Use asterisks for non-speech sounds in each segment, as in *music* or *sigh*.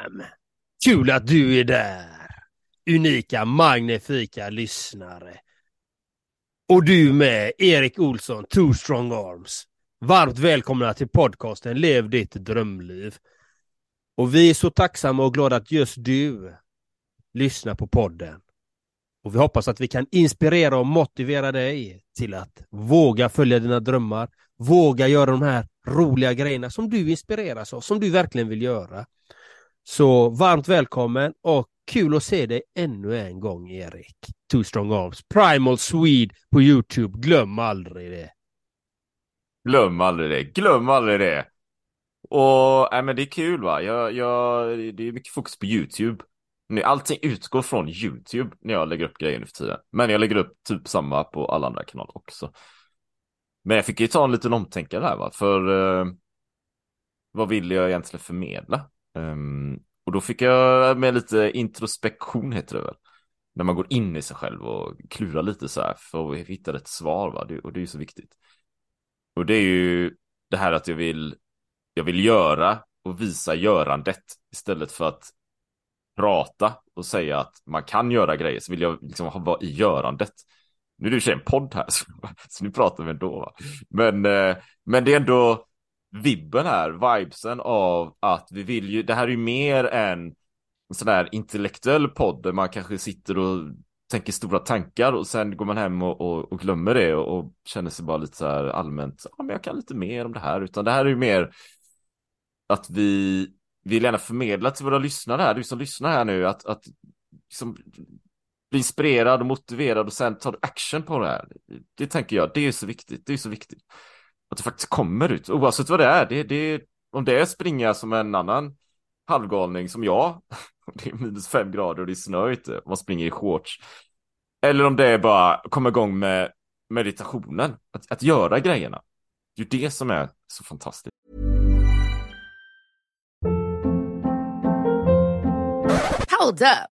Sam! Kul att du är där! Unika, magnifika lyssnare. Och du med, Erik Olsson, Two Strong Arms. Varmt välkomna till podcasten Lev ditt drömliv. Och vi är så tacksamma och glada att just du lyssnar på podden. Och vi hoppas att vi kan inspirera och motivera dig till att våga följa dina drömmar, våga göra de här roliga grejerna som du inspireras av, som du verkligen vill göra. Så varmt välkommen och kul att se dig ännu en gång Erik. Two Strong Arms, Primal Swede på Youtube, glöm aldrig det. Glöm aldrig det, glöm aldrig det. Och äh, men det är kul va, jag, jag, det är mycket fokus på Youtube. Allting utgår från Youtube när jag lägger upp grejer nu för tiden. Men jag lägger upp typ samma på alla andra kanaler också. Men jag fick ju ta en liten omtänkare här va, för eh, vad vill jag egentligen förmedla? Um, och då fick jag med lite introspektion heter det väl. När man går in i sig själv och klurar lite så här för att hitta ett svar va, och det är ju så viktigt. Och det är ju det här att jag vill, jag vill göra och visa görandet istället för att prata och säga att man kan göra grejer så vill jag liksom vara i görandet. Nu är det ju en podd här så, *laughs* så nu pratar vi ändå. Va? Men, eh, men det är ändå vibben här, vibesen av att vi vill ju, det här är ju mer än en sån här intellektuell podd där man kanske sitter och tänker stora tankar och sen går man hem och, och, och glömmer det och, och, känner sig bara lite så här allmänt, ja men jag kan lite mer om det här, utan det här är ju mer att vi vill gärna förmedla till våra lyssnare här, du som lyssnar här nu, att, att liksom, bli inspirerad och motiverad och sen ta action på det här. Det tänker jag, det är så viktigt, det är så viktigt. Att det faktiskt kommer ut, oavsett vad det är. Det, det, om det är springa som en annan halvgalning som jag, *laughs* det är minus fem grader och det är snö ute, man springer i shorts. Eller om det är bara komma igång med meditationen, att, att göra grejerna. Det är ju det som är så fantastiskt. Hold up.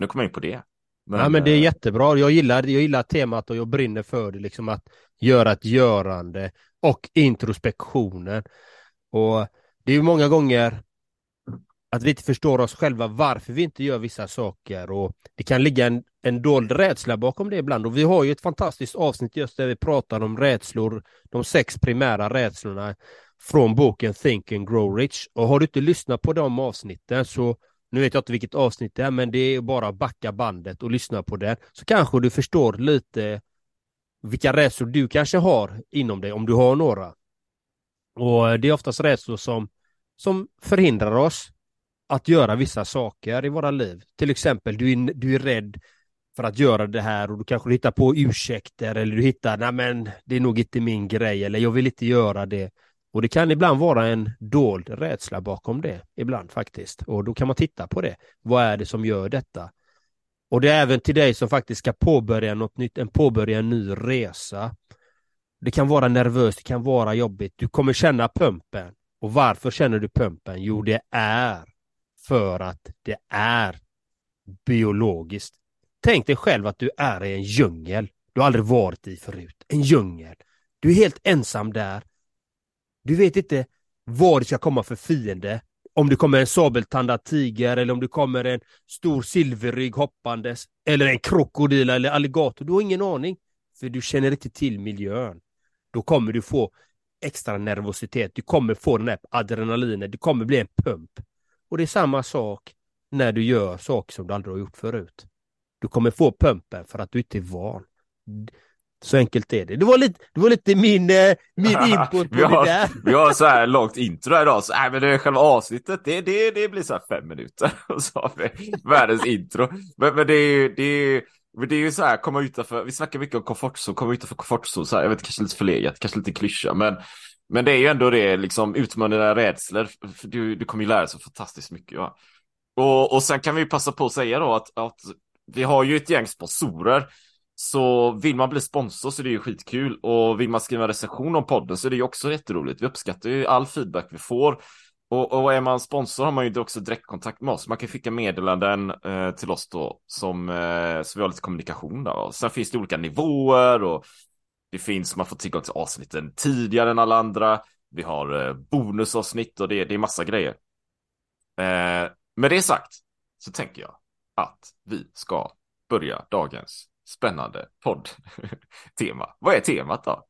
Så nu kommer jag in på det. Men, ja, men det är jättebra. Jag gillar, jag gillar temat och jag brinner för det, liksom att göra ett görande och introspektionen. Och det är ju många gånger att vi inte förstår oss själva varför vi inte gör vissa saker och det kan ligga en, en dold rädsla bakom det ibland och vi har ju ett fantastiskt avsnitt just där vi pratar om rädslor, de sex primära rädslorna från boken Think and Grow Rich och har du inte lyssnat på de avsnitten så nu vet jag inte vilket avsnitt det är, men det är bara att backa bandet och lyssna på det. Så kanske du förstår lite vilka rädslor du kanske har inom dig, om du har några. Och eh, det är oftast rädslor som, som förhindrar oss att göra vissa saker i våra liv. Till exempel, du är, du är rädd för att göra det här och du kanske hittar på ursäkter eller du hittar, nej men det är nog inte min grej eller jag vill inte göra det. Och det kan ibland vara en dold rädsla bakom det, ibland faktiskt. Och då kan man titta på det. Vad är det som gör detta? Och det är även till dig som faktiskt ska påbörja något nytt, en påbörja en ny resa. Det kan vara nervöst, det kan vara jobbigt. Du kommer känna pumpen. Och varför känner du pumpen? Jo, det är för att det är biologiskt. Tänk dig själv att du är i en djungel. Du har aldrig varit i förut. En djungel. Du är helt ensam där. Du vet inte vad det ska komma för fiende. Om det kommer en sabeltandad tiger eller om det kommer en stor silverrygg hoppandes eller en krokodil eller alligator. Du har ingen aning. För du känner inte till miljön. Då kommer du få extra nervositet. Du kommer få den här adrenalinet. Det kommer bli en pump. Och det är samma sak när du gör saker som du aldrig har gjort förut. Du kommer få pumpen för att du inte är van. Så enkelt är det. Det var lite, det var lite min, eh, min *laughs* input på vi, har, det där. *laughs* vi har så här långt intro här idag, så äh, men det är själva avsnittet, det, det, det blir så här fem minuter. *laughs* Och så har vi världens intro. Men, men det är ju, det är, men det är ju så här, komma utanför, vi snackar mycket om komfortzon, komma utanför komfortzon, så här, jag vet kanske lite förlegat, kanske lite klyscha, men, men det är ju ändå det, liksom utmana dina rädslor, du, du kommer ju lära dig så fantastiskt mycket. Va? Och, och sen kan vi passa på att säga då att, att vi har ju ett gäng sponsorer, så vill man bli sponsor så är det ju skitkul och vill man skriva en recension om podden så är det ju också jätteroligt. Vi uppskattar ju all feedback vi får och, och är man sponsor har man ju också direktkontakt med oss. Man kan skicka meddelanden eh, till oss då som eh, så vi har lite kommunikation där. Och sen finns det olika nivåer och det finns man får tillgång till avsnitten tidigare än alla andra. Vi har eh, bonusavsnitt och det, det är massa grejer. Eh, med det sagt så tänker jag att vi ska börja dagens spännande podd-tema. *laughs* Vad är temat då?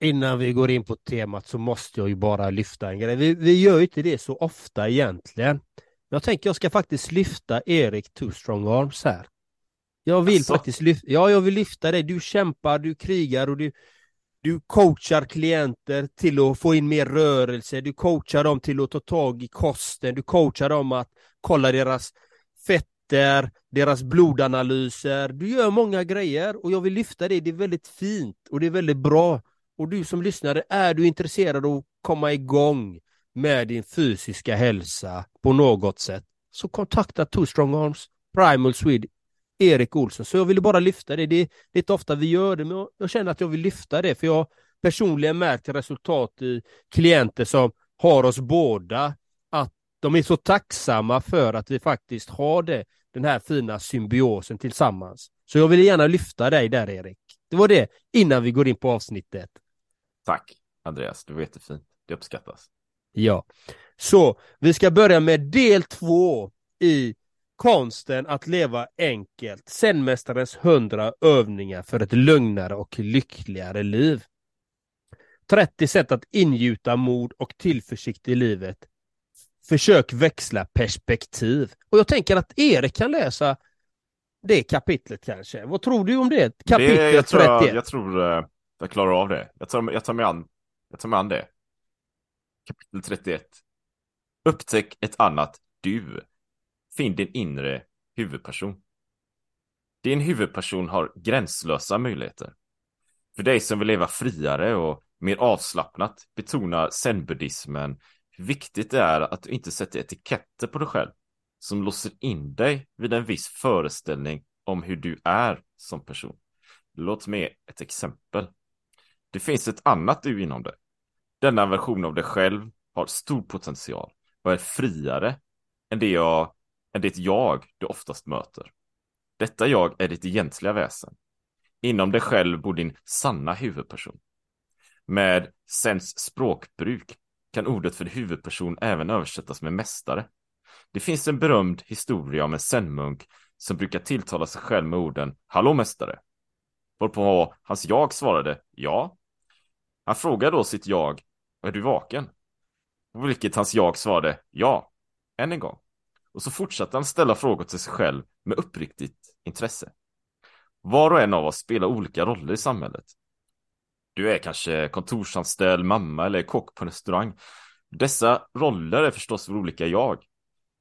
Innan vi går in på temat så måste jag ju bara lyfta en grej. Vi, vi gör ju inte det så ofta egentligen. Jag tänker jag ska faktiskt lyfta Erik Two Strong Arms här. Jag vill Asså? faktiskt lyfta, ja jag vill lyfta dig. Du kämpar, du krigar och du, du coachar klienter till att få in mer rörelse. Du coachar dem till att ta tag i kosten. Du coachar dem att kolla deras fetter, deras blodanalyser. Du gör många grejer och jag vill lyfta det. Det är väldigt fint och det är väldigt bra. Och du som lyssnare, är du intresserad av att komma igång med din fysiska hälsa på något sätt så kontakta Two Strong Arms, Primal Swede, Erik Olsson. Så jag ville bara lyfta det. det. Är inte ofta vi gör det, men jag, jag känner att jag vill lyfta det för jag personligen märkt resultat i klienter som har oss båda att de är så tacksamma för att vi faktiskt har det, den här fina symbiosen tillsammans. Så jag vill gärna lyfta dig där Erik. Det var det innan vi går in på avsnittet. Tack Andreas, det var jättefint. Det uppskattas. Ja, så vi ska börja med del två i konsten att leva enkelt. Zenmästarens hundra övningar för ett lugnare och lyckligare liv. 30 sätt att ingjuta mod och tillförsikt i livet. Försök växla perspektiv. Och jag tänker att Erik kan läsa det kapitlet kanske. Vad tror du om det? Kapitel det, jag, tror 31. jag, jag tror eh, jag klarar av det. Jag tar, jag, tar mig an, jag tar mig an det. Kapitel 31. Upptäck ett annat du. Finn din inre huvudperson. Din huvudperson har gränslösa möjligheter. För dig som vill leva friare och mer avslappnat betonar zenbuddismen viktigt det är att du inte sätter etiketter på dig själv som låser in dig vid en viss föreställning om hur du är som person. Låt mig ett exempel. Det finns ett annat du inom dig. Denna version av dig själv har stor potential och är friare än det jag, än det jag du oftast möter. Detta jag är ditt egentliga väsen. Inom dig själv bor din sanna huvudperson. Med Sens språkbruk kan ordet för huvudperson även översättas med mästare. Det finns en berömd historia om en zenmunk som brukar tilltala sig själv med orden Hallå mästare. Varpå hans jag svarade ja. Han frågade då sitt jag Är du vaken? På vilket hans jag svarade ja. Än en gång. Och så fortsatte han ställa frågor till sig själv med uppriktigt intresse. Var och en av oss spelar olika roller i samhället. Du är kanske kontorsanställd, mamma eller kock på en restaurang. Dessa roller är förstås för olika jag.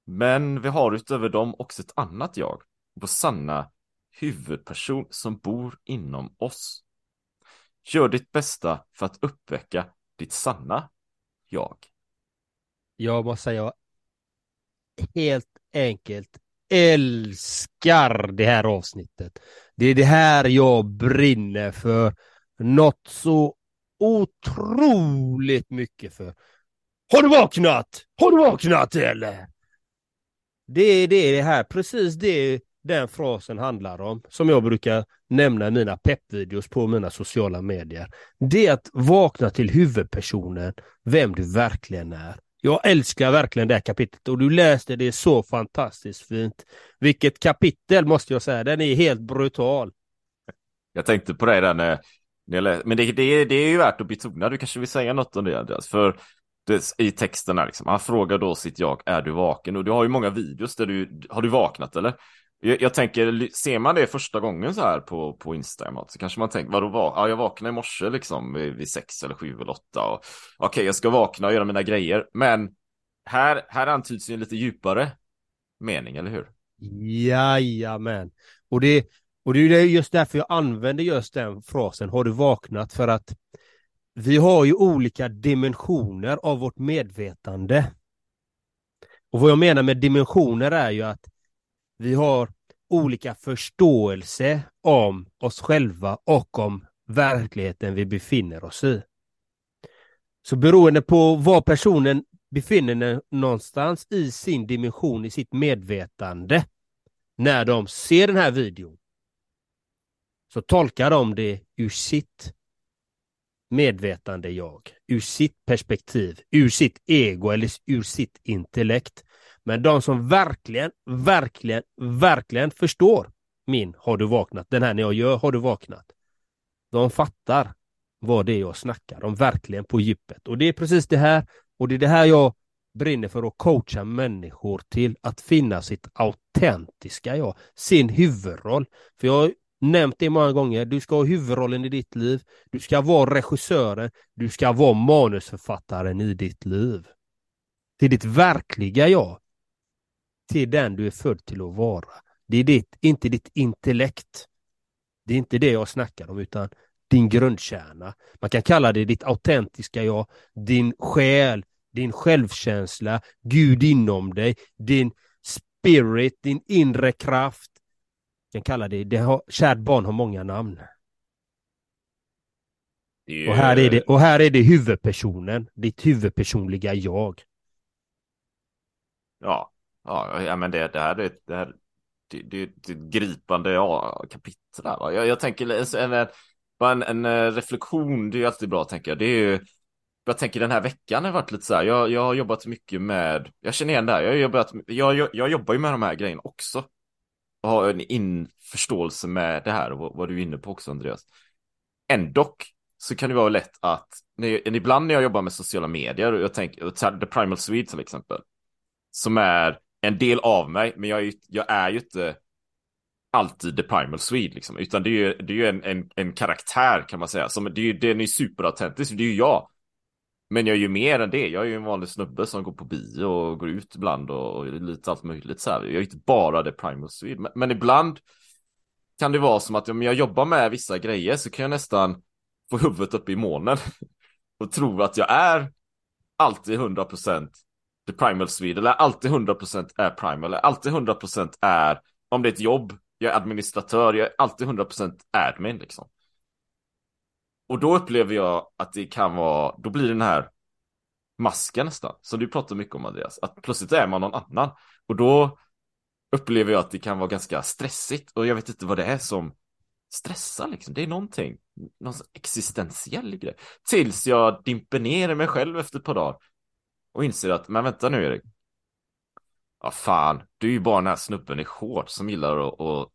Men vi har utöver dem också ett annat jag. Vår sanna huvudperson som bor inom oss. Gör ditt bästa för att uppväcka ditt sanna jag. Jag måste säga helt enkelt älskar det här avsnittet. Det är det här jag brinner för. Något så otroligt mycket för. Har du vaknat? Har du vaknat eller? Det är det, det här, precis det den frasen handlar om, som jag brukar nämna i mina peppvideos på mina sociala medier. Det är att vakna till huvudpersonen, vem du verkligen är. Jag älskar verkligen det här kapitlet och du läste det så fantastiskt fint. Vilket kapitel måste jag säga, den är helt brutal. Jag tänkte på det där när, men det, det, det är ju värt att betona, du kanske vill säga något om det Andreas, för det, i texten här liksom, han frågar då sitt jag, är du vaken? Och du har ju många videos där du, har du vaknat eller? Jag, jag, tänker, ser man det första gången så här på, på Instagram så kanske man tänker, vadå va? Ja, jag vaknade i morse liksom vid, vid sex eller sju eller åtta och okej, okay, jag ska vakna och göra mina grejer. Men här, här antyds ju en lite djupare mening, eller hur? Jajamän. Och det, och det är just därför jag använder just den frasen, har du vaknat? För att vi har ju olika dimensioner av vårt medvetande. Och vad jag menar med dimensioner är ju att vi har olika förståelse om oss själva och om verkligheten vi befinner oss i. Så beroende på var personen befinner sig någonstans i sin dimension, i sitt medvetande, när de ser den här videon, så tolkar de det ur sitt medvetande jag, ur sitt perspektiv, ur sitt ego eller ur sitt intellekt. Men de som verkligen, verkligen, verkligen förstår min Har du vaknat? Den här när jag gör Har du vaknat? De fattar vad det är jag snackar om, verkligen på djupet. Och det är precis det här, och det är det här jag brinner för att coacha människor till att finna sitt autentiska jag, sin huvudroll. För jag nämnt det många gånger, du ska ha huvudrollen i ditt liv, du ska vara regissören, du ska vara manusförfattaren i ditt liv. Till ditt verkliga jag till den du är född till att vara. Det är ditt, inte ditt intellekt. Det är inte det jag snackar om, utan din grundkärna. Man kan kalla det ditt autentiska jag, din själ, din självkänsla, Gud inom dig, din spirit, din inre kraft. Man kan kalla det, det har, kärt barn har många namn. Är... Och, här är det, och här är det huvudpersonen, ditt huvudpersonliga jag. Ja, Ja, ja men det, det här, det, det här det, det, det gripande ja, kapitel där. Va? Jag, jag tänker en, bara en, en eh, reflektion, det är alltid bra tänker jag. Det är ju, jag tänker den här veckan har varit lite så här, jag, jag har jobbat mycket med, jag känner igen det här, jag, jobbat, jag, jag, jag jobbar ju med de här grejerna också. Och har en införståelse med det här och vad, vad du är inne på också Andreas. Ändock så kan det vara lätt att, när, ibland när jag jobbar med sociala medier, och jag tänker, The Primal Swede till exempel, som är en del av mig, men jag är ju, jag är ju inte alltid the primal Swede liksom, utan det är ju, det är ju en, en, en karaktär kan man säga, som, det är ju, den är superautentisk, det är ju jag. Men jag är ju mer än det, jag är ju en vanlig snubbe som går på bio och går ut ibland och, och lite allt möjligt så här. Jag är inte bara the primal Swede, men, men ibland kan det vara som att om jag jobbar med vissa grejer så kan jag nästan få huvudet upp i månen *laughs* och tro att jag är alltid 100% the primal Swede, eller alltid 100% är primal, eller alltid 100% är, om det är ett jobb, jag är administratör, jag är alltid 100% admin liksom. Och då upplever jag att det kan vara, då blir den här masken nästan, som du pratar mycket om Andreas, att plötsligt är man någon annan. Och då upplever jag att det kan vara ganska stressigt och jag vet inte vad det är som stressar liksom. Det är någonting, någon existentiell grej. Tills jag dimper ner i mig själv efter ett par dagar och inser att, men vänta nu Erik. Ja fan, du är ju bara den här snubben i shorts som gillar att, att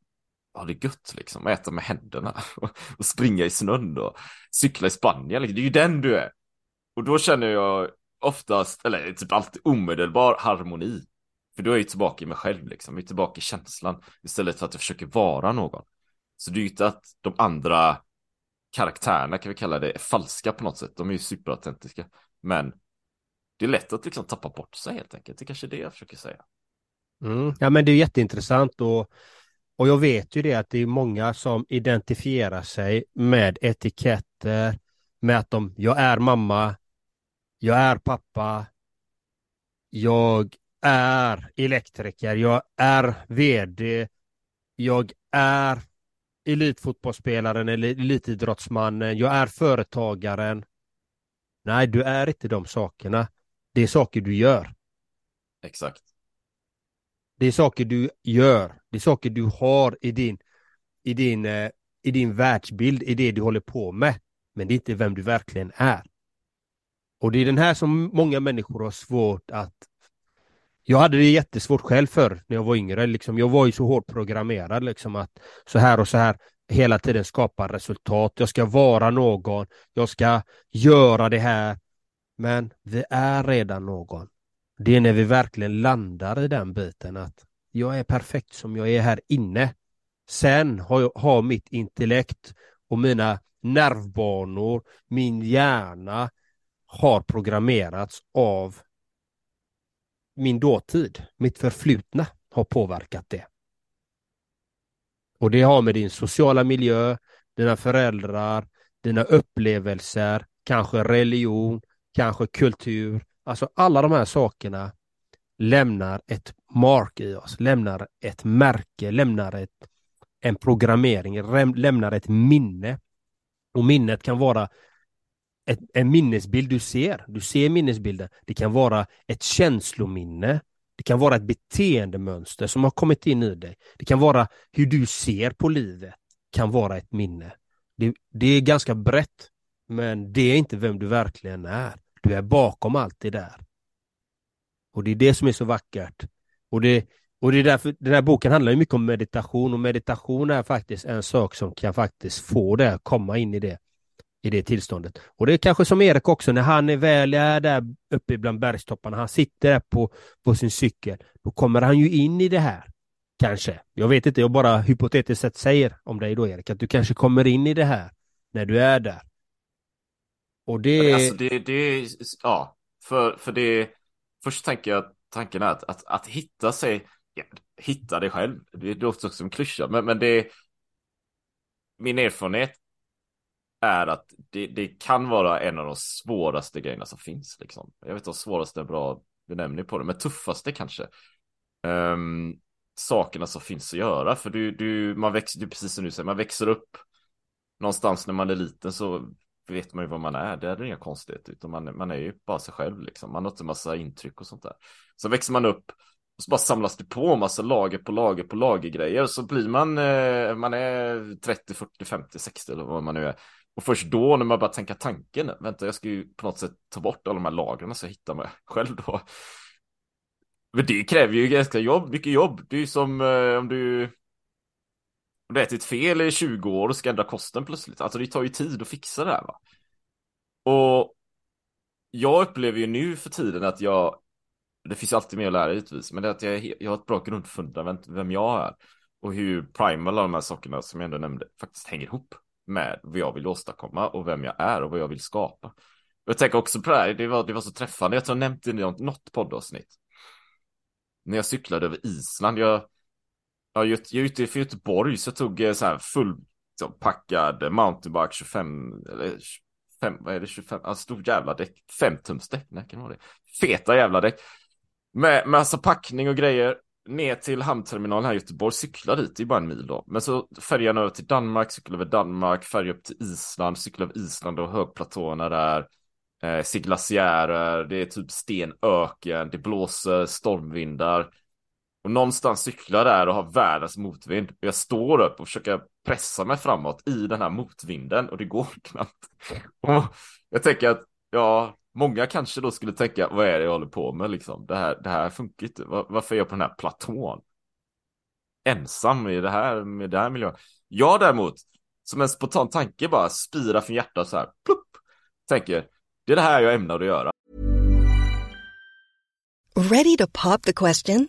ha det gött liksom, och äta med händerna *laughs* och springa i snön och cykla i Spanien. Liksom. Det är ju den du är. Och då känner jag oftast, eller typ alltid omedelbar harmoni. För då är jag ju tillbaka i mig själv liksom, jag är tillbaka i känslan istället för att jag försöker vara någon. Så det är ju inte att de andra karaktärerna kan vi kalla det är falska på något sätt, de är ju superautentiska. Men det är lätt att liksom tappa bort sig helt enkelt. Det är kanske är det jag försöker säga. Mm. Ja men det är jätteintressant och, och jag vet ju det att det är många som identifierar sig med etiketter, med att de, jag är mamma, jag är pappa, jag är elektriker, jag är vd, jag är elitfotbollsspelaren eller elitidrottsmannen, jag är företagaren. Nej, du är inte de sakerna. Det är saker du gör. Exakt. Det är saker du gör, det är saker du har i din, i din, eh, i din världsbild, i det du håller på med. Men det är inte vem du verkligen är. Och det är den här som många människor har svårt att jag hade det jättesvårt själv för när jag var yngre. Liksom, jag var ju så hårt programmerad liksom, att så här och så här hela tiden skapa resultat. Jag ska vara någon. Jag ska göra det här. Men vi är redan någon. Det är när vi verkligen landar i den biten att jag är perfekt som jag är här inne. Sen har, jag, har mitt intellekt och mina nervbanor, min hjärna har programmerats av min dåtid. Mitt förflutna har påverkat det. Och det har med din sociala miljö, dina föräldrar, dina upplevelser, kanske religion, kanske kultur. Alltså alla de här sakerna lämnar ett mark i oss, lämnar ett märke, lämnar ett, en programmering, lämnar ett minne. Och minnet kan vara ett, en minnesbild du ser. Du ser minnesbilden. Det kan vara ett känslominne. Det kan vara ett beteendemönster som har kommit in i dig. Det kan vara hur du ser på livet. kan vara ett minne. Det, det är ganska brett, men det är inte vem du verkligen är. Du är bakom allt det där. Och det är det som är så vackert. Och det, och det är därför den här boken handlar mycket om meditation och meditation är faktiskt en sak som kan faktiskt få det att komma in i det i det tillståndet. Och det är kanske som Erik också, när han är väl är där uppe bland bergstopparna, han sitter där på, på sin cykel, då kommer han ju in i det här. Kanske. Jag vet inte, jag bara hypotetiskt sett säger om dig då Erik, att du kanske kommer in i det här när du är där. Och det... Alltså det, det ja, för, för det, först tänker jag att tanken är att, att, att hitta sig, ja, hitta dig själv, det låter också som klyscha, men, men det min erfarenhet är att det, det, kan vara en av de svåraste grejerna som finns. Liksom. Jag vet inte om svåraste är bra benämning på det, men tuffaste kanske. Um, sakerna som finns att göra, för du, du, man växer, du, precis som du säger, man växer upp någonstans när man är liten så vet man ju vad man är, det är inga konstigheter, utan man, man är ju bara sig själv liksom, man har inte massa intryck och sånt där. Så växer man upp och så bara samlas det på massa lager på lager på lager grejer, så blir man, eh, man är 30, 40, 50, 60 eller vad man nu är. Och först då när man börjar tänka tanken, vänta jag ska ju på något sätt ta bort alla de här lagren så jag hittar mig själv då. Men det kräver ju ganska jobb, mycket jobb. Det är ju som eh, om du om du ätit fel i 20 år och ska ändra kosten plötsligt. Alltså det tar ju tid att fixa det här va. Och jag upplever ju nu för tiden att jag, det finns alltid mer att lära givetvis, men det är att jag, jag har ett bra grundfundament vem jag är och hur primal alla de här sakerna som jag ändå nämnde faktiskt hänger ihop med vad jag vill åstadkomma och vem jag är och vad jag vill skapa. Jag tänker också på det här, det var, det var så träffande, jag tror jag nämnt det i något poddavsnitt. När jag cyklade över Island, jag, jag, jag är ute för Göteborg så jag tog eh, så här full så, packad mountainbike 25, eller 25, vad är det, 25, alltså stor jävla däck, 5 tums däck, nej kan det vara det? Feta jävla däck. Med massa alltså packning och grejer ner till hamnterminalen här i Göteborg, cykla dit, det är bara en mil då. Men så färjan över till Danmark, cykla över Danmark, färja upp till Island, cykla över Island och högplatåerna där. Eh, se glaciärer, det är typ stenöken, det blåser stormvindar. Och någonstans cyklar där och har världens motvind. Och jag står upp och försöker pressa mig framåt i den här motvinden och det går *laughs* knappt. Och jag tänker att, ja, Många kanske då skulle tänka, vad är det jag håller på med liksom? Det här, det här funkar inte. Varför är jag på den här platån? Ensam i det här, med det här miljön. Jag däremot, som en spontan tanke bara spira från hjärtat så här, plupp, tänker, det är det här jag ämnar att göra. Ready to pop the question?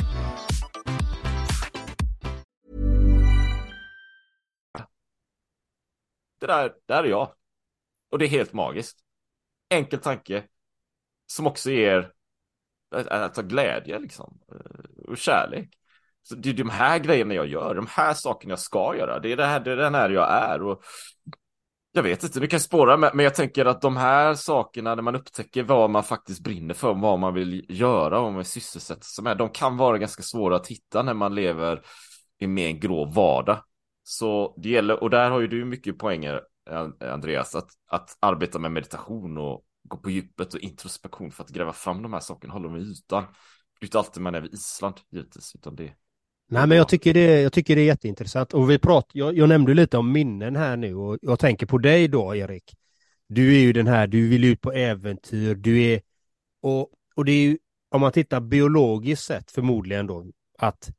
Det där, där är jag. Och det är helt magiskt. Enkel tanke. Som också ger alltså, glädje liksom. Eh, och kärlek. Så det är de här grejerna jag gör, de här sakerna jag ska göra. Det är, det här, det är den här jag är. Och jag vet inte, det kan spåra, men jag tänker att de här sakerna, när man upptäcker vad man faktiskt brinner för, vad man vill göra, vad man sysselsätter sig med, de kan vara ganska svåra att hitta när man lever i mer en grå vardag. Så det gäller, och där har ju du mycket poänger, eh, Andreas, att, att arbeta med meditation och gå på djupet och introspektion för att gräva fram de här sakerna, hålla dem i ytan. Det är inte alltid man är vid Island, givetvis, utan det Nej, men jag tycker det, jag tycker det är jätteintressant. Och vi prat, jag, jag nämnde lite om minnen här nu och jag tänker på dig då, Erik. Du är ju den här, du vill ut på äventyr, du är... Och, och det är ju, om man tittar biologiskt sett förmodligen då, att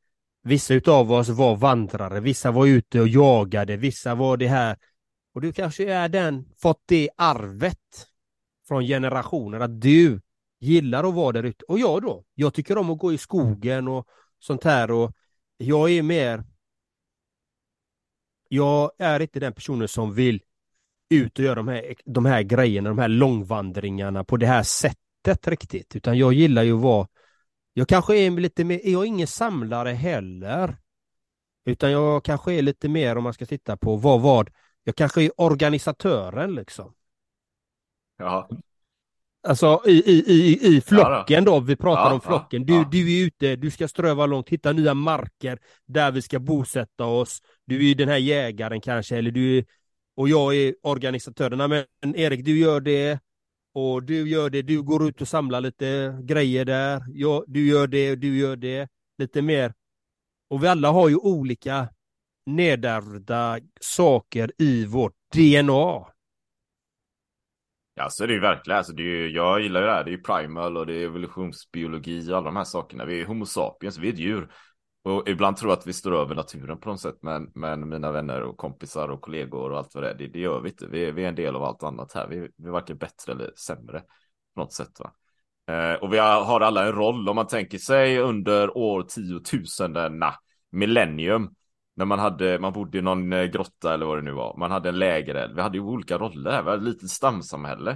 vissa utav oss var vandrare, vissa var ute och jagade, vissa var det här. Och du kanske är den, fått det arvet från generationer, att du gillar att vara där ute. Och jag då, jag tycker om att gå i skogen och sånt här och jag är mer jag är inte den personen som vill ut och göra de här, de här grejerna, de här långvandringarna på det här sättet riktigt, utan jag gillar ju att vara jag kanske är lite mer, jag är ingen samlare heller. Utan jag kanske är lite mer om man ska titta på vad vad, jag kanske är organisatören liksom. Ja. Alltså i, i, i, i flocken då, vi pratar Ja, om flocken. Du, ja. du är ute, du ska ströva långt, hitta nya marker där vi ska bosätta oss. Du är den här jägaren kanske, eller du är, och jag är organisatören. Men Erik, du gör det och du gör det, du går ut och samlar lite grejer där. Ja, du gör det, du gör det. Lite mer. Och vi alla har ju olika nedärvda saker i vårt DNA. Ja, så är det ju verkligen. Alltså, det är ju, jag gillar ju det här. Det är ju primal och det är evolutionsbiologi och alla de här sakerna. Vi är homo sapiens, vi är ett djur. Och ibland tror jag att vi står över naturen på något sätt. Men, men mina vänner och kompisar och kollegor och allt vad det är, det, det gör vi inte. Vi, är- vi är en del av allt annat här. Vi, vi är varken bättre eller sämre på något sätt. Va? Eh, och vi har, alla en roll. Om man tänker sig under år tiotusendena, millennium, när man hade, man bodde i någon eh, grotta eller vad det nu var. Man hade en lägereld. Vi hade ju olika roller. Vi hade ett litet stamsamhälle.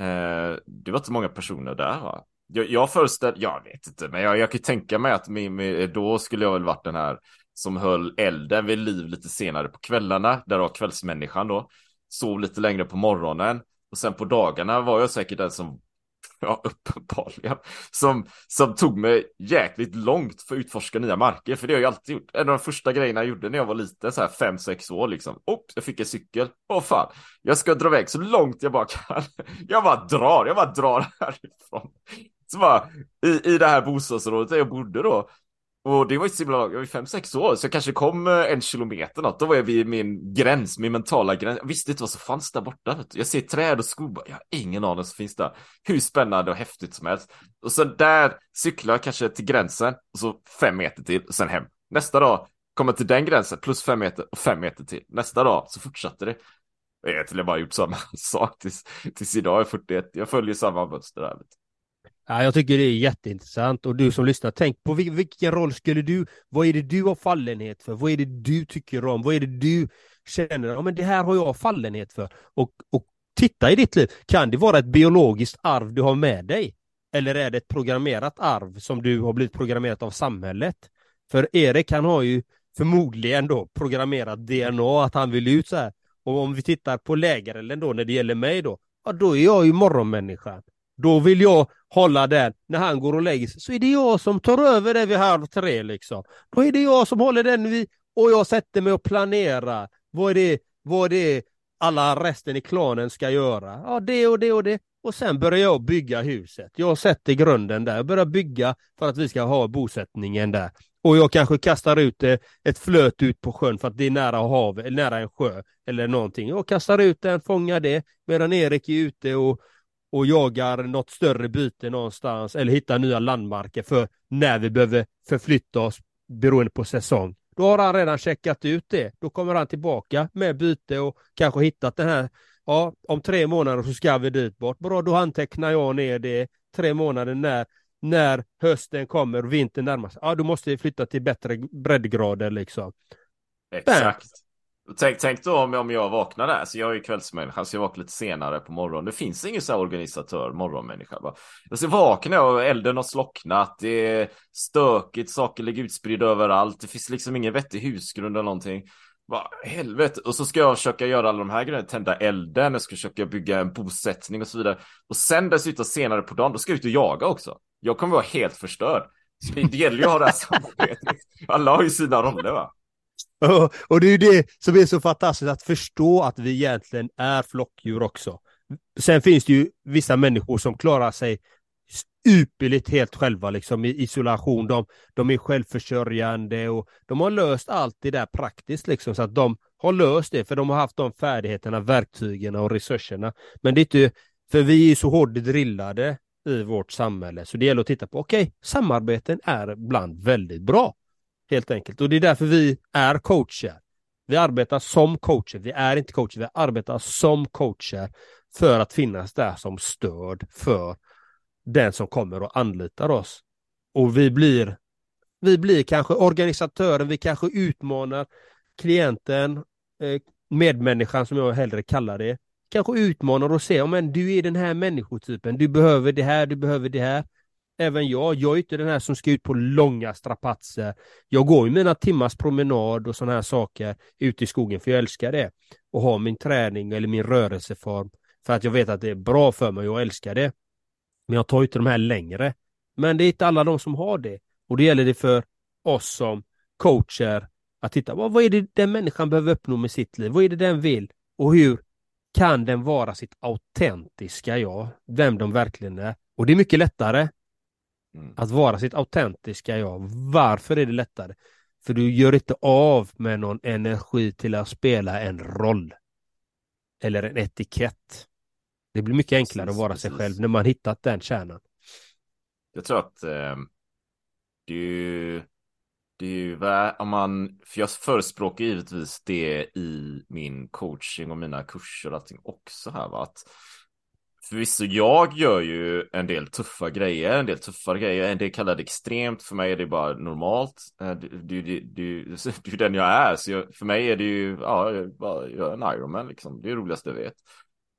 Eh, det var inte många personer där va? Jag, jag föreställer, jag vet inte, men jag, jag kan tänka mig att Mimmi då skulle jag väl varit den här som höll elden vid liv lite senare på kvällarna. Där var kvällsmänniskan då. Sov lite längre på morgonen. Och sen på dagarna var jag säkert den som *laughs* Ja, uppenbarligen. Som, som tog mig jäkligt långt för att utforska nya marker. För det har jag alltid gjort. En av de första grejerna jag gjorde när jag var liten, så här 5-6 år liksom. oh, jag fick en cykel. Åh fan, jag ska dra iväg så långt jag bara kan. *laughs* Jag bara drar, jag bara drar *laughs* härifrån. Så bara, i, i det här bostadsområdet där jag bodde då. Och det var ju så himla långt, jag var 5-6 år, så jag kanske kom eh, en kilometer något. Då var jag vid min gräns, min mentala gräns. Jag visste inte vad som fanns där borta. Vet du. Jag ser träd och skog, jag har ingen aning som finns där. Hur spännande och häftigt som helst. Och sen där cyklar jag kanske till gränsen, och så fem meter till, och sen hem. Nästa dag kommer jag till den gränsen, plus fem meter och fem meter till. Nästa dag så fortsatte det. Jag har egentligen bara gjort samma *laughs* sak tills, tills idag, jag är 41. Jag följer samma mönster där. Vet du. Ja, jag tycker det är jätteintressant och du som lyssnar, tänk på vil- vilken roll skulle du, vad är det du har fallenhet för, vad är det du tycker om, vad är det du känner, ja men det här har jag fallenhet för och, och titta i ditt liv, kan det vara ett biologiskt arv du har med dig? Eller är det ett programmerat arv som du har blivit programmerat av samhället? För Erik han har ju förmodligen då programmerat DNA att han vill ut så här. Och om vi tittar på lägerelden då när det gäller mig då, ja då är jag ju morgonmänniskan. Då vill jag hålla den, när han går och lägger sig, så är det jag som tar över det vid halv tre liksom. Då är det jag som håller den vid, och jag sätter mig och planerar. Vad är det, vad är det alla resten i klanen ska göra? Ja, det och det och det. Och sen börjar jag bygga huset. Jag sätter grunden där, jag börjar bygga för att vi ska ha bosättningen där. Och jag kanske kastar ut eh, ett flöt ut på sjön för att det är nära havet, nära en sjö eller någonting. Jag kastar ut den, fångar det, medan Erik är ute och och jagar något större byte någonstans eller hittar nya landmarker för när vi behöver förflytta oss beroende på säsong. då har han redan checkat ut det. Då kommer han tillbaka med byte och kanske hittat den här, ja, om tre månader så ska vi dit bort. Bra, då antecknar jag ner det tre månader när, när hösten kommer och vintern närmar sig. Ja, då måste vi flytta till bättre breddgrader liksom. Exakt. Tänk, tänk då om, om jag vaknar där, så jag är ju kvällsmänniska, så jag vaknar lite senare på morgonen. Det finns ingen så här organisatör, morgonmänniska. Jag så vaknar och elden har slocknat, det är stökigt, saker ligger utspridda överallt, det finns liksom ingen vettig husgrund eller någonting. Vad helvete, och så ska jag försöka göra alla de här grejerna, tända elden, jag ska försöka bygga en bosättning och så vidare. Och sen dessutom senare på dagen, då ska jag ut och jaga också. Jag kommer vara helt förstörd. Så det gäller ju att ha det här samarbetet. Alla har ju sina roller va. Och, och det är ju det som är så fantastiskt att förstå att vi egentligen är flockdjur också. Sen finns det ju vissa människor som klarar sig ypperligt helt själva liksom i isolation. De, de är självförsörjande och de har löst allt det där praktiskt liksom så att de har löst det för de har haft de färdigheterna, verktygen och resurserna. Men det är inte, för vi är så hårt drillade i vårt samhälle så det gäller att titta på, okej, okay, samarbeten är ibland väldigt bra. Helt enkelt. Och det är därför vi är coacher. Vi arbetar som coacher. Vi är inte coacher, vi arbetar som coacher för att finnas där som stöd för den som kommer och anlitar oss. Och vi blir, vi blir kanske organisatören, vi kanske utmanar klienten, eh, medmänniskan som jag hellre kallar det. Kanske utmanar och säger, men du är den här människotypen, du behöver det här, du behöver det här även jag. Jag är inte den här som ska ut på långa strapatser. Jag går ju mina timmars promenad och sådana här saker ute i skogen för jag älskar det. Och har min träning eller min rörelseform för att jag vet att det är bra för mig och jag älskar det. Men jag tar inte de här längre. Men det är inte alla de som har det. Och det gäller det för oss som coacher att titta, vad är det den människan behöver uppnå med sitt liv? Vad är det den vill? Och hur kan den vara sitt autentiska jag? Vem de verkligen är. Och det är mycket lättare Mm. Att vara sitt autentiska jag. Varför är det lättare? För du gör inte av med någon energi till att spela en roll. Eller en etikett. Det blir mycket enklare precis, att vara precis. sig själv när man hittat den kärnan. Jag tror att eh, det är ju, det är ju om man, för jag förespråkar givetvis det i min coaching och mina kurser och allting också här va, att Förvisso, jag gör ju en del tuffa grejer, en del tuffare grejer, en del kallar det extremt, för mig är det bara normalt. Eh, det, det, det, det, *laughs* det är den jag är, så jag, för mig är det ju, ja, jag bara gör en Ironman liksom, det är det roligaste jag vet.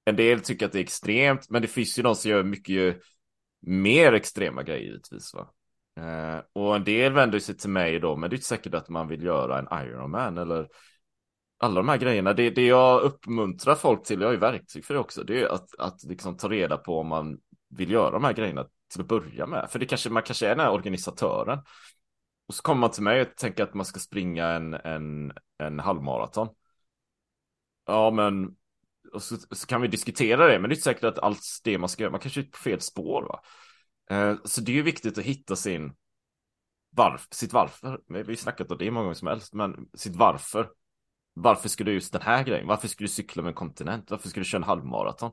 En del tycker att det är extremt, men det finns ju de som gör mycket mer extrema grejer givetvis va. Eh, och en del vänder sig till mig då, men det är inte säkert att man vill göra en Ironman eller alla de här grejerna, det, det jag uppmuntrar folk till, jag har ju verktyg för det också, det är att, att liksom ta reda på om man vill göra de här grejerna till att börja med. För det kanske, man kanske är den här organisatören. Och så kommer man till mig och tänker att man ska springa en, en, en halvmaraton. Ja, men och så, så, kan vi diskutera det, men det är inte säkert att allt det man ska göra, man kanske är på fel spår. Va? Eh, så det är ju viktigt att hitta sin varf, sitt varför. Vi har snackat om det många gånger som helst, men sitt varför varför ska du just den här grejen? Varför ska du cykla med en kontinent? Varför ska du köra en halvmaraton?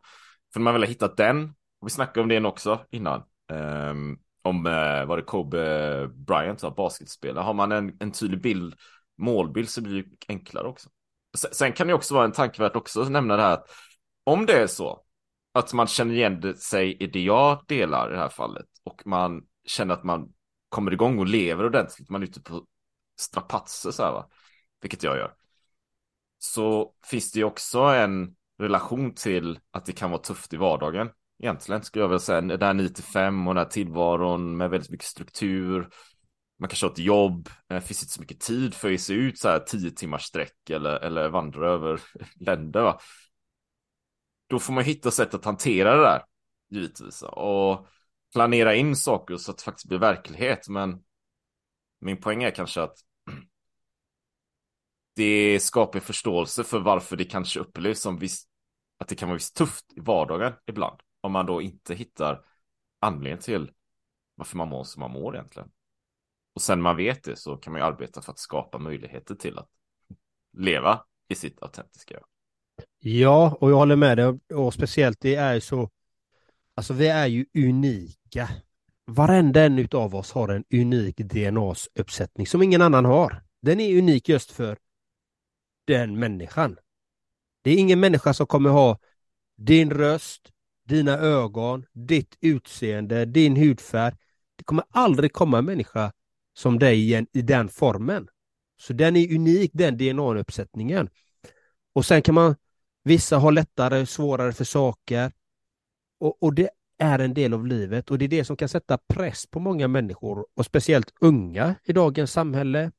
För när man väl har hittat den, och vi snackade om det också innan, um, om uh, var det Kobe Bryant, så basketspelare, har man en, en tydlig bild, målbild så blir det enklare också. Sen, sen kan det också vara en tankevärt också att nämna det här att om det är så att man känner igen sig i det jag delar i det här fallet och man känner att man kommer igång och lever ordentligt, man är ute på strapatser så här va, vilket jag gör så finns det ju också en relation till att det kan vara tufft i vardagen. Egentligen skulle jag vilja säga, det här 9 till 5 och den här tillvaron med väldigt mycket struktur. Man kanske har ett jobb, det finns inte så mycket tid för att ge sig ut så här 10 timmars sträck eller, eller vandra över *laughs* länder. Va? Då får man hitta sätt att hantera det där, givetvis. Och planera in saker så att det faktiskt blir verklighet. Men min poäng är kanske att det skapar förståelse för varför det kanske upplevs som visst, att det kan vara visst tufft i vardagen ibland. Om man då inte hittar anledningen till varför man mår som man mår egentligen. Och sen man vet det så kan man ju arbeta för att skapa möjligheter till att leva i sitt autentiska jag. Ja, och jag håller med dig. Och speciellt det är ju så, alltså vi är ju unika. Varenda en av oss har en unik DNA-uppsättning som ingen annan har. Den är unik just för den människan. Det är ingen människa som kommer ha din röst, dina ögon, ditt utseende, din hudfärg. Det kommer aldrig komma en människa som dig igen i den formen. Så den är unik, den DNA-uppsättningen. Och sen kan man, vissa har lättare, svårare för saker. Och, och det är en del av livet och det är det som kan sätta press på många människor och speciellt unga i dagens samhälle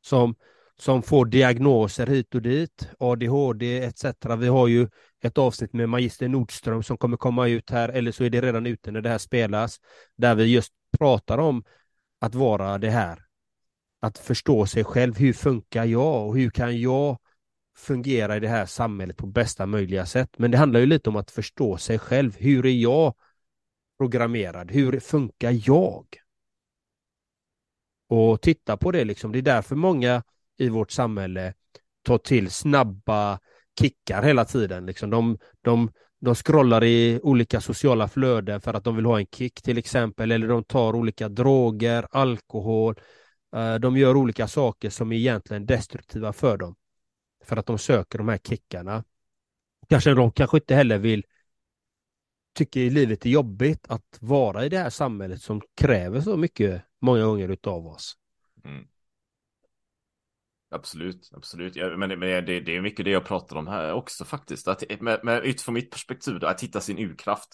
som, som får diagnoser hit och dit, ADHD etc. Vi har ju ett avsnitt med Magister Nordström som kommer komma ut här, eller så är det redan ute när det här spelas, där vi just pratar om att vara det här. Att förstå sig själv. Hur funkar jag och hur kan jag fungera i det här samhället på bästa möjliga sätt? Men det handlar ju lite om att förstå sig själv. Hur är jag programmerad? Hur funkar jag? Och titta på det liksom. Det är därför många i vårt samhälle tar till snabba kickar hela tiden. Liksom de, de, de scrollar i olika sociala flöden för att de vill ha en kick till exempel, eller de tar olika droger, alkohol. Eh, de gör olika saker som är egentligen destruktiva för dem. För att de söker de här kickarna. Kanske de kanske inte heller vill tycker livet är jobbigt att vara i det här samhället som kräver så mycket många gånger utav oss. Mm. Absolut, absolut. Ja, men, men det, det, är mycket det jag pratar om här också faktiskt. Att, med, med, utifrån mitt perspektiv, då, att hitta sin urkraft.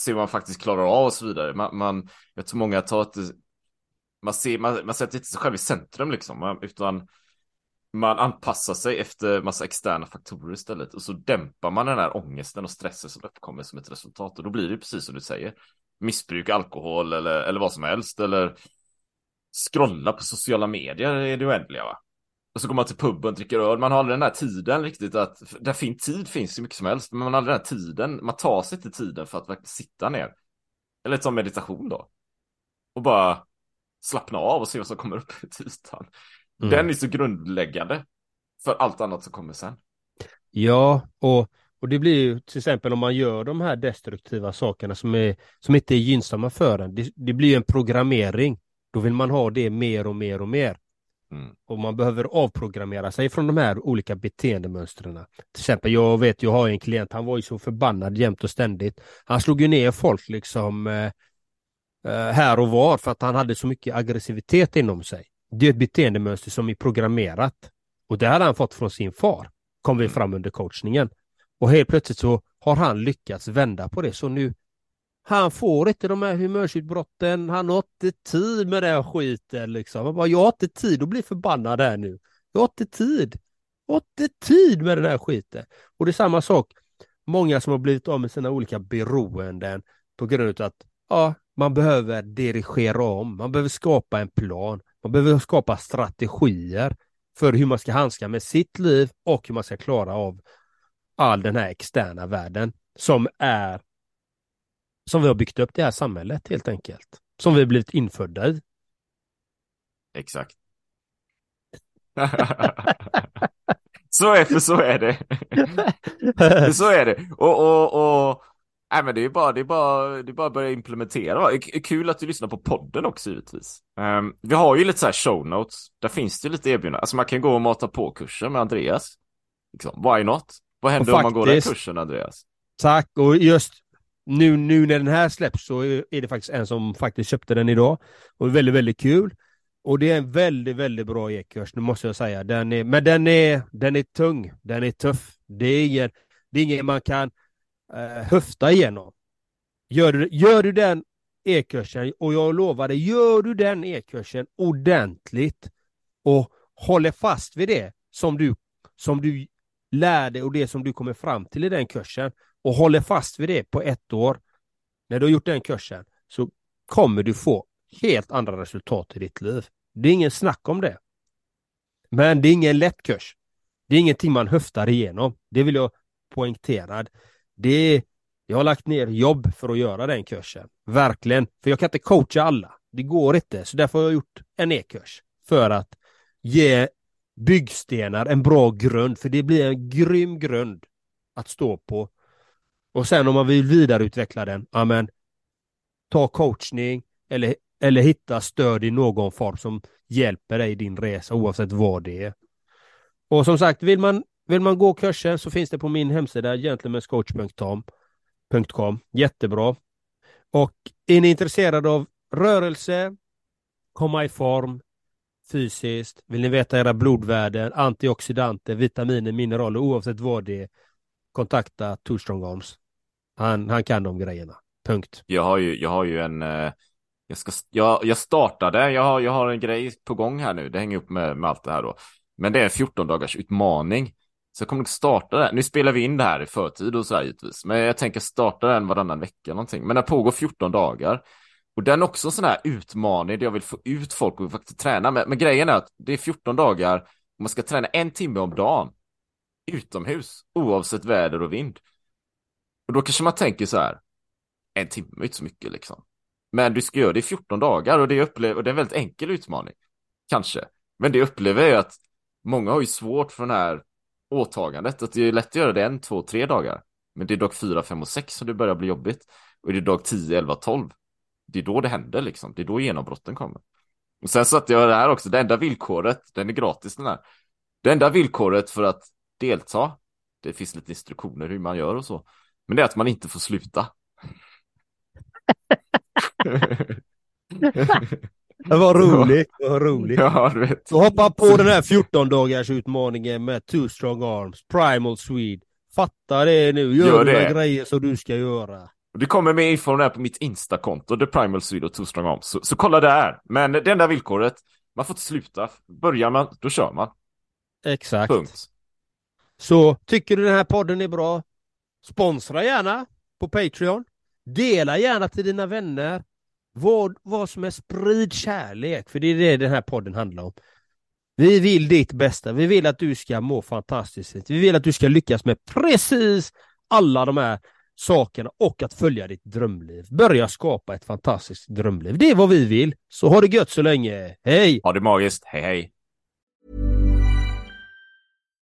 Se vad man faktiskt klarar av och så vidare. Man, man, jag tror många tar att man, ser, man, man sätter inte sig själv i centrum liksom, utan man anpassar sig efter massa externa faktorer istället och så dämpar man den här ångesten och stressen som uppkommer som ett resultat och då blir det precis som du säger missbruk, alkohol eller, eller vad som helst eller scrolla på sociala medier är det oändliga va och så går man till puben, dricker öl, man har aldrig den här tiden riktigt att, där fin tid finns ju mycket som helst, men man har aldrig den här tiden, man tar sig inte tiden för att verkligen sitta ner. Eller som meditation då. Och bara slappna av och se vad som kommer upp i ytan. Mm. Den är så grundläggande för allt annat som kommer sen. Ja, och, och det blir ju till exempel om man gör de här destruktiva sakerna som, är, som inte är gynnsamma för en. Det, det blir en programmering. Då vill man ha det mer och mer och mer. Mm. Och man behöver avprogrammera sig från de här olika beteendemönstren. Till exempel, jag vet, jag har en klient, han var ju så förbannad jämt och ständigt. Han slog ju ner folk liksom eh, eh här och var för att han hade så mycket aggressivitet inom sig. Det är ett beteendemönster som är programmerat. Och det hade han fått från sin far, kom vi mm. fram under coachningen. Och helt plötsligt så har han lyckats vända på det. Så nu, han får inte de här humörsutbrotten, han har inte tid med den skiten liksom. Han bara, jag har inte tid att bli förbannad här nu. Jag har inte tid. Jag har inte tid med den här skiten. Och det är samma sak, många som har blivit av med sina olika beroenden på grund av att ja, man behöver dirigera om, man behöver skapa en plan, man behöver skapa strategier för hur man ska handska med sitt liv och hur man ska klara av all den här externa världen som är som vi har byggt upp det här samhället helt enkelt. Som vi har blivit infödda i. Exakt. så är för så är det. *laughs* så är det. Och, och, och Nej men det är bara, det är bara, det är bara att börja implementera. Kul att du lyssnar på podden också givetvis. Um, vi har ju lite så här show notes. Där finns det lite erbjudanden. Alltså man kan gå och mata på kursen med Andreas. Liksom, why not? Vad händer faktiskt, om man går den kursen Andreas? Tack och just nu, nu när den här släpps så är det faktiskt en som faktiskt köpte den idag. Och väldigt, väldigt kul. Och det är en väldigt, väldigt bra e-kurs, nu måste jag säga. Den är, men den är, den är tung, den är tuff. Det är ingen, det är ingen man kan eh, höfta igenom. Gör du, gör du den e-kursen, och jag lovar dig, gör du den e-kursen ordentligt och håller fast vid det som du, som du lär dig och det som du kommer fram till i den kursen och håller fast vid det på ett år, när du har gjort den kursen, så kommer du få helt andra resultat i ditt liv. Det är ingen snack om det. Men det är ingen lätt kurs. Det är ingenting man höftar igenom. Det vill jag poängtera det jag har lagt ner jobb för att göra den kursen. Verkligen. För jag kan inte coacha alla. Det går inte. Så därför har jag gjort en e-kurs. För att ge byggstenar en bra grund. För det blir en grym grund att stå på. Och sen om man vill vidareutveckla den, amen, ta coachning eller eller hitta stöd i någon form som hjälper dig i din resa oavsett vad det är. Och som sagt, vill man, vill man gå kursen så finns det på min hemsida gentlemanscoach.com. Jättebra. Och är ni intresserade av rörelse, komma i form fysiskt, vill ni veta era blodvärden, antioxidanter, vitaminer, mineraler, oavsett vad det är, kontakta Two Strong Arms. Han, han kan de grejerna. Punkt. Jag har ju, jag har ju en, eh, jag, ska, jag, jag startade, jag har, jag har en grej på gång här nu, det hänger upp med, med allt det här då. Men det är en 14 dagars utmaning. Så jag kommer att starta den. Nu spelar vi in det här i förtid och så här givetvis. Men jag tänker starta den varannan vecka någonting. Men den pågår 14 dagar. Och den är också en sån här utmaning där jag vill få ut folk och faktiskt träna. Men, men grejen är att det är 14 dagar och man ska träna en timme om dagen. Utomhus, oavsett väder och vind. Och då kanske man tänker så här. En timme är inte så mycket liksom. Men du ska göra det i 14 dagar och det, upplever, och det är en väldigt enkel utmaning. Kanske. Men det upplever jag att många har ju svårt för det här åtagandet. Att det är lätt att göra det en, två, tre dagar. Men det är dag fyra, fem och sex som det börjar bli jobbigt. Och det är dag 10, 11, 12. Det är då det händer liksom. Det är då genombrotten kommer. Och sen satte jag det här också. Det enda villkoret, den är gratis den här. Det enda villkoret för att delta, det finns lite instruktioner hur man gör och så. Men det är att man inte får sluta. Det var *laughs* roligt, det var roligt. Ja, du vet. Så hoppa på den här 14 dagars utmaningen med Two Strong Arms, Primal Swede. Fatta det nu, gör, Gör det. grejer som du ska göra. Det kommer med info där på mitt Insta-konto, The Primal Swede och Two Strong Arms. Så, så kolla där. Men det enda villkoret, man får inte sluta. Börjar man, då kör man. Exakt. Punkt. Så tycker du den här podden är bra, sponsra gärna på Patreon. Dela gärna till dina vänner. Vad, vad som är sprid kärlek, för det är det den här podden handlar om. Vi vill ditt bästa. Vi vill att du ska må fantastiskt. Vi vill att du ska lyckas med precis alla de här sakerna och att följa ditt drömliv. Börja skapa ett fantastiskt drömliv. Det är vad vi vill. Så ha det gött så länge. Hej! Ha det magiskt. Hej hej.